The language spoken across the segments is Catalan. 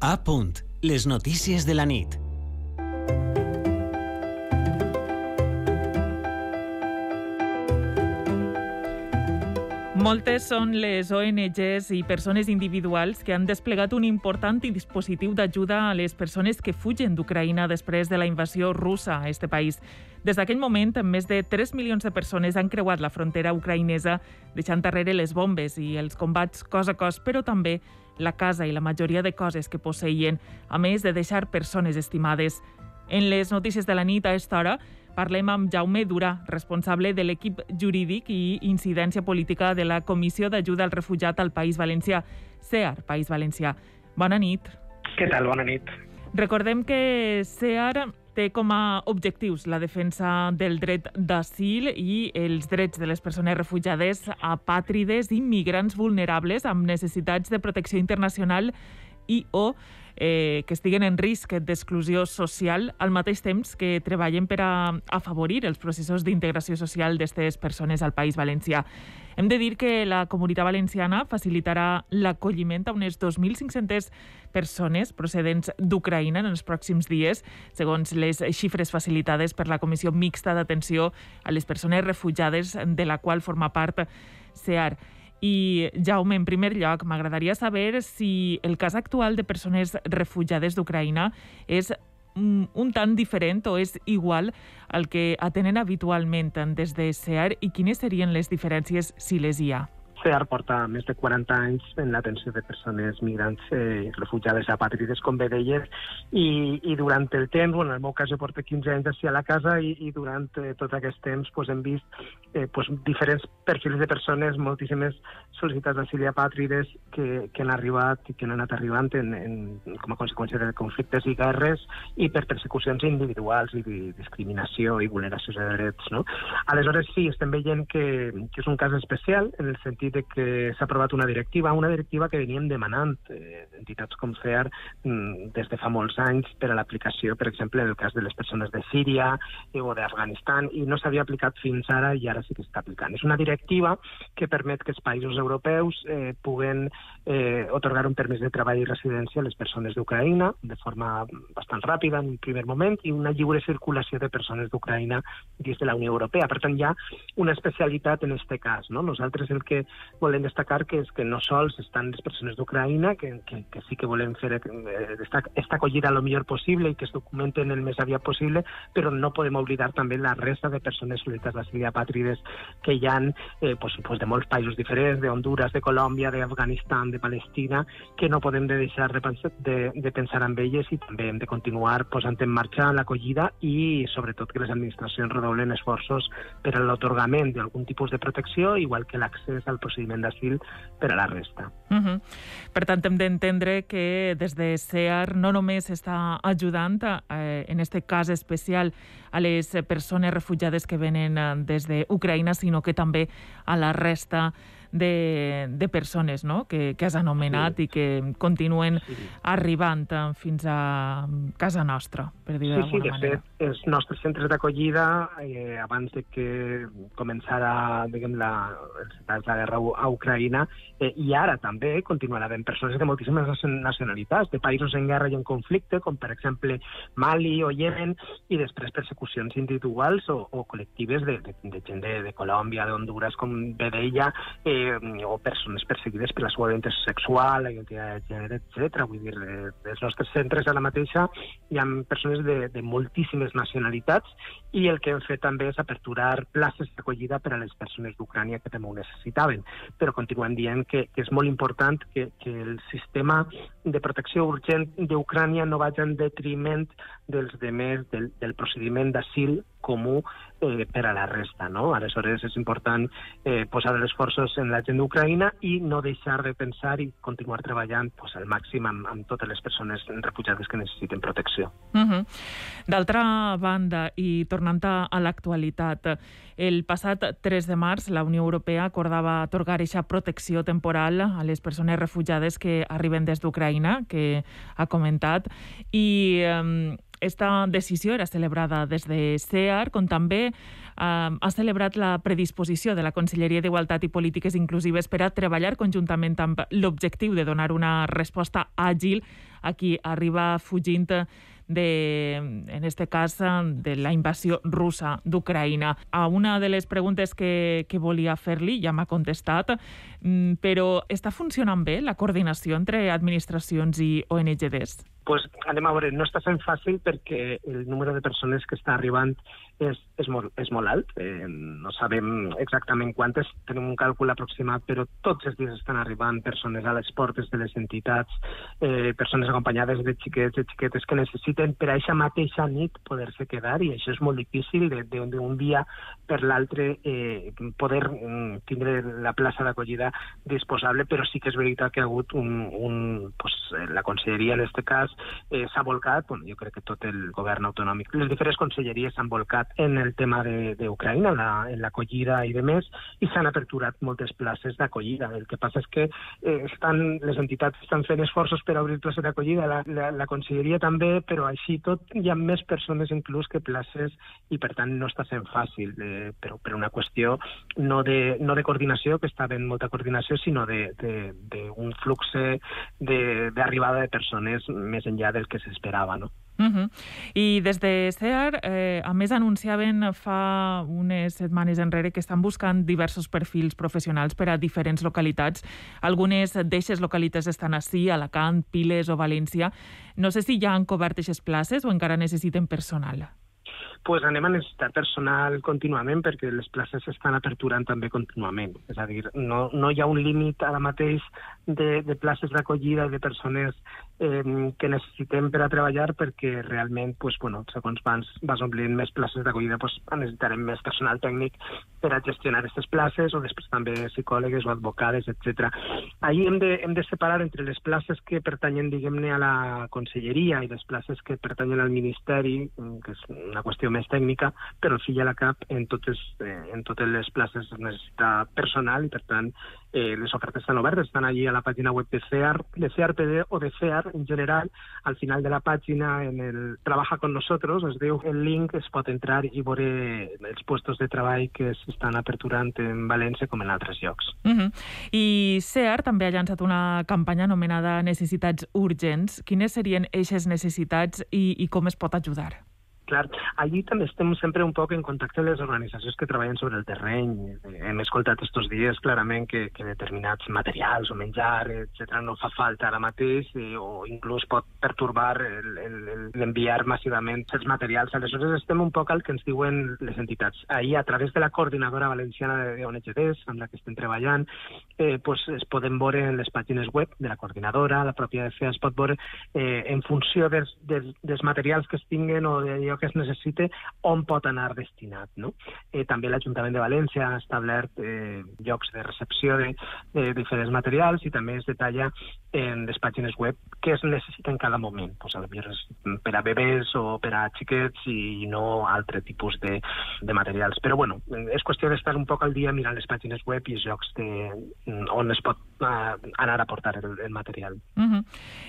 A punt. Les notícies de la nit. Moltes són les ONGs i persones individuals que han desplegat un important dispositiu d'ajuda a les persones que fugen d'Ucraïna després de la invasió russa a este país. Des d'aquell moment, més de 3 milions de persones han creuat la frontera ucraïnesa, deixant darrere les bombes i els combats cos a cos, però també la casa i la majoria de coses que posseïen, a més de deixar persones estimades. En les notícies de la nit a esta hora Parlem amb Jaume Durà, responsable de l'equip jurídic i incidència política de la Comissió d'Ajuda al Refugiat al País Valencià, CEAR, País Valencià. Bona nit. Què tal? Bona nit. Recordem que CEAR té com a objectius la defensa del dret d'asil i els drets de les persones refugiades, apàtrides i migrants vulnerables amb necessitats de protecció internacional i o eh, que estiguen en risc d'exclusió social al mateix temps que treballen per a afavorir els processos d'integració social d'aquestes persones al País Valencià. Hem de dir que la Comunitat Valenciana facilitarà l'acolliment a unes 2.500 persones procedents d'Ucraïna en els pròxims dies, segons les xifres facilitades per la Comissió Mixta d'Atenció a les Persones Refugiades, de la qual forma part CEAR. I, Jaume, en primer lloc, m'agradaria saber si el cas actual de persones refugiades d'Ucraïna és un tant diferent o és igual al que atenen habitualment des de SEAR i quines serien les diferències si les hi ha? CEAR porta més de 40 anys en l'atenció de persones migrants eh, refugiades apàtrides, com bé deies, i, i durant el temps, bueno, en el meu cas jo porto 15 anys així a la casa i, i durant eh, tot aquest temps pues, hem vist eh, pues, diferents perfils de persones, moltíssimes sol·licitats d'asil i apàtrides que, que han arribat i que han anat arribant en, en, com a conseqüència de conflictes i guerres i per persecucions individuals i discriminació i vulneració de drets. No? Aleshores, sí, estem veient que, que és un cas especial en el sentit sentit de que s'ha aprovat una directiva, una directiva que veníem demanant eh, entitats com CEAR mm, des de fa molts anys per a l'aplicació, per exemple, en el cas de les persones de Síria eh, o d'Afganistan, i no s'havia aplicat fins ara i ara sí que s'està aplicant. És una directiva que permet que els països europeus eh, puguen eh, otorgar un permís de treball i residència a les persones d'Ucraïna de forma bastant ràpida en un primer moment i una lliure circulació de persones d'Ucraïna dins de la Unió Europea. Per tant, hi ha una especialitat en aquest cas. No? Nosaltres el que volem destacar que és que no sols estan les persones d'Ucraïna, que, que, que sí que volem fer eh, esta, esta acollida el millor possible i que es documenten el més aviat possible, però no podem oblidar també la resta de persones solites d'asil apàtrides que hi ha eh, pues, pues de molts països diferents, de Honduras, de Colòmbia, d'Afganistan, de Palestina, que no podem de deixar de, de, de pensar en elles i també hem de continuar posant en marxa l'acollida i sobretot que les administracions redoblen esforços per a l'atorgament d'algun tipus de protecció, igual que l'accés al procediment d'asil per a la resta. Uh -huh. Per tant, hem d'entendre que des de SEAR no només està ajudant, eh, en aquest cas especial, a les persones refugiades que venen eh, des d'Ucraïna, sinó que també a la resta de, de persones no? que, que has anomenat sí. i que continuen sí. arribant eh, fins a casa nostra, per dir-ho sí, sí, de manera. Fet, els nostres centres d'acollida, eh, abans de que començara diguem, la, la guerra a Ucraïna, eh, i ara també continuarà havent persones de moltíssimes nacionalitats, de països en guerra i en conflicte, com per exemple Mali o Yemen, i després persecucions individuals o, o col·lectives de, de, de gent de, de Colòmbia, d'Honduras, com bé deia, eh, eh, o persones perseguides per la seva orientació sexual, la identitat de gènere, etc. Vull dir, eh, dels nostres centres a la mateixa hi ha persones de, de moltíssimes nacionalitats i el que hem fet també és aperturar places d'acollida per a les persones d'Ucrània que també ho necessitaven. Però continuem dient que, que és molt important que, que el sistema de protecció urgent d'Ucrània no vagi en detriment dels demés del, del procediment d'asil comú eh, per a la resta. No? Aleshores és important eh, posar els esforços en la gent d'Ucraïna i no deixar de pensar i continuar treballant pues, al màxim amb, amb totes les persones refugiades que necessiten protecció. Uh -huh. D'altra banda, i tornant a l'actualitat, el passat 3 de març la Unió Europea acordava atorgar aquesta protecció temporal a les persones refugiades que arriben des d'Ucraïna, que ha comentat, i eh, esta decisió era celebrada des de CEAR, com també eh, ha celebrat la predisposició de la Conselleria d'Igualtat i Polítiques Inclusives per a treballar conjuntament amb l'objectiu de donar una resposta àgil a qui arriba fugint de, en este cas, de la invasió russa d'Ucraïna. A una de les preguntes que, que volia fer-li ja m'ha contestat, mm, però està funcionant bé la coordinació entre administracions i ONGDs? Pues, anem a veure, no està sent fàcil perquè el número de persones que està arribant és, és, molt, és molt alt. Eh, no sabem exactament quantes, tenim un càlcul aproximat, però tots els dies estan arribant persones a les portes de les entitats, eh, persones acompanyades de xiquets, de xiquetes que necessiten per a aquesta mateixa nit poder-se quedar, i això és molt difícil d'un dia per l'altre eh, poder mm, tindre la plaça d'acollida disposable, però sí que és veritat que ha hagut un, un pues, la conselleria en aquest cas eh, s'ha volcat, bueno, jo crec que tot el govern autonòmic, les diferents conselleries s'han volcat en el tema d'Ucraïna, en l'acollida i de més, i s'han aperturat moltes places d'acollida. El que passa és que eh, estan, les entitats estan fent esforços per obrir places d'acollida, la, la, la conselleria també, però així tot hi ha més persones inclús que places i per tant no està sent fàcil, eh, però per una qüestió no de, no de coordinació, que està ben molta coordinació, sinó d'un flux d'arribada de, de persones més enllà del que s'esperava, no? Uh -huh. I des de CEAR, eh, a més, anunciaven fa unes setmanes enrere que estan buscant diversos perfils professionals per a diferents localitats. Algunes d'eixes localitats estan així, Alacant, Piles o València. No sé si ja han cobert aquestes places o encara necessiten personal pues anem a necessitar personal contínuament perquè les places s'estan aperturant també contínuament. És a dir, no, no hi ha un límit ara mateix de, de places d'acollida i de persones eh, que necessitem per a treballar perquè realment, pues, bueno, segons vas, vas omplint més places d'acollida, pues, necessitarem més personal tècnic per a gestionar aquestes places o després també psicòlogues o advocades, etc. Ahir hem de, hem de separar entre les places que pertanyen, diguem-ne, a la conselleria i les places que pertanyen al Ministeri, que és una qüestió més tècnica, però al fi i a la cap en totes, eh, en totes les places es necessita personal i, per tant, eh, les ofertes estan obertes, estan allí a la pàgina web de CEAR, de CEARPD o de CEAR en general. Al final de la pàgina, en el Trabaja con nosotros, es diu el link, es pot entrar i veure els puestos de treball que s'estan aperturant en València com en altres llocs. Uh -huh. I CEAR també ha llançat una campanya anomenada Necessitats Urgents. Quines serien eixes necessitats i, i com es pot ajudar? Clar, allí també estem sempre un poc en contacte amb les organitzacions que treballen sobre el terreny. Hem escoltat estos dies clarament que, que determinats materials o menjar, etc no fa falta ara mateix i, o inclús pot pertorbar l'enviar massivament els materials. Aleshores estem un poc al que ens diuen les entitats. Ahir, a través de la coordinadora valenciana de ONGDs, amb la que estem treballant, eh, pues es poden veure en les pàgines web de la coordinadora, la pròpia DCA es pot veure eh, en funció dels, dels, dels materials que es tinguen o d'allò que es necessite, on pot anar destinat. No? Eh, també l'Ajuntament de València ha establert eh, llocs de recepció de, de diferents materials i també es detalla en les pàgines web què es necessita en cada moment. Pues, a és per a bebès o per a xiquets i no altre tipus de, de materials. Però bueno, és qüestió d'estar un poc al dia mirant les pàgines web i els llocs de, on es pot uh, anar a portar el, el material. Uh -huh.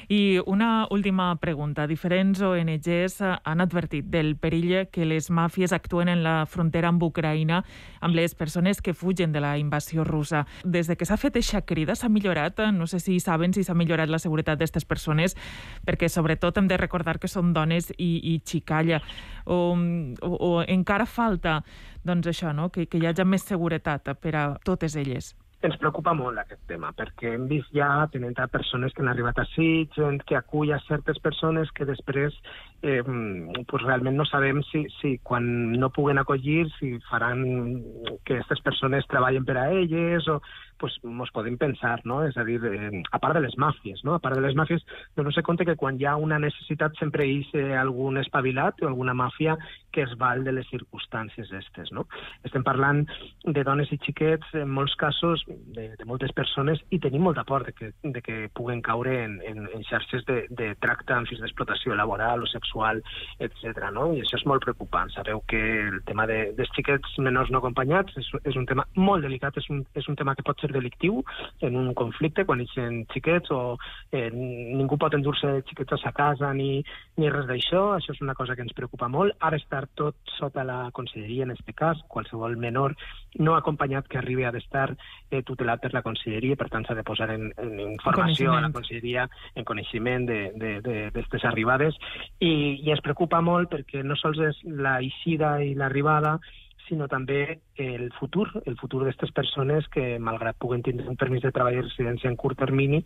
I una última pregunta. Diferents ONGs han advertit de del perill que les màfies actuen en la frontera amb Ucraïna amb les persones que fugen de la invasió russa. Des de que s'ha fet eixa crida s'ha millorat, no sé si saben si s'ha millorat la seguretat d'aquestes persones, perquè sobretot hem de recordar que són dones i, i xicalla, o, o, o encara falta doncs això, no? que, que hi hagi més seguretat per a totes elles ens preocupa molt aquest tema, perquè hem vist ja, tenint persones que han arribat així, gent que acull a certes persones que després eh, pues realment no sabem si, si quan no puguen acollir, si faran que aquestes persones treballen per a elles o pues, mos podem pensar, no? És a dir, eh, a part de les màfies, no? A part de les màfies, donar-se compte que quan hi ha una necessitat sempre hi ha algun espavilat o alguna màfia que es val de les circumstàncies aquestes, no? Estem parlant de dones i xiquets, en molts casos, de, de moltes persones, i tenim molta por de que, de que puguen caure en, en, en xarxes de, de tracte amb fins d'explotació laboral o sexual, etc. no? I això és molt preocupant. Sabeu que el tema de, dels xiquets menors no acompanyats és, és un tema molt delicat, és un, és un tema que pot ser caràcter delictiu en un conflicte, quan eixen xiquets o eh, ningú pot endur-se xiquets a sa casa ni, ni res d'això. Això és una cosa que ens preocupa molt. Ara estar tot sota la conselleria, en aquest cas, qualsevol menor no acompanyat que arribi a d'estar eh, tutelat per la conselleria, per tant s'ha de posar en, en informació a la conselleria, en coneixement d'aquestes arribades, i, i ens preocupa molt perquè no sols és la eixida i l'arribada, sinó també el futur, el futur d'aquestes persones que, malgrat puguen tindre un permís de treball i residència en curt termini,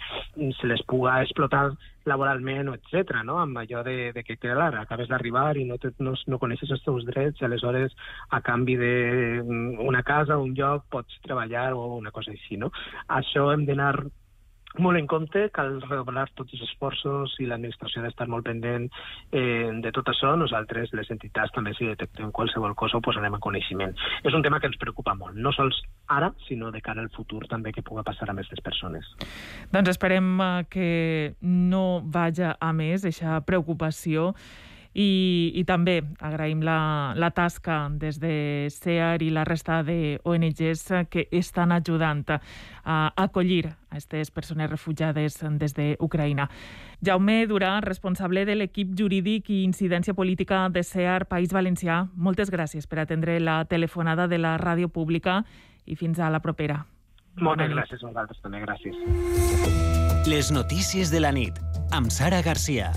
se les puga explotar laboralment, etc. no? amb allò de, de que, clar, acabes d'arribar i no, te, no, no coneixes els teus drets i aleshores a canvi d'una mm, casa un lloc pots treballar o una cosa així. No? Això hem d'anar molt en compte, cal redoblar tots els esforços i l'administració ha d'estar molt pendent eh, de tot això. Nosaltres, les entitats, també si detectem qualsevol cosa ho posarem en coneixement. És un tema que ens preocupa molt, no sols ara, sinó de cara al futur també que pugui passar amb aquestes persones. Doncs esperem eh, que no vaja a més, aquesta preocupació i, i també agraïm la, la tasca des de CEAR i la resta de ONGs que estan ajudant a acollir a aquestes persones refugiades des d'Ucraïna. Jaume Durà, responsable de l'equip jurídic i incidència política de CEAR País Valencià, moltes gràcies per atendre la telefonada de la ràdio pública i fins a la propera. Moltes gràcies a vosaltres també, gràcies. Les notícies de la nit, amb Sara Garcia.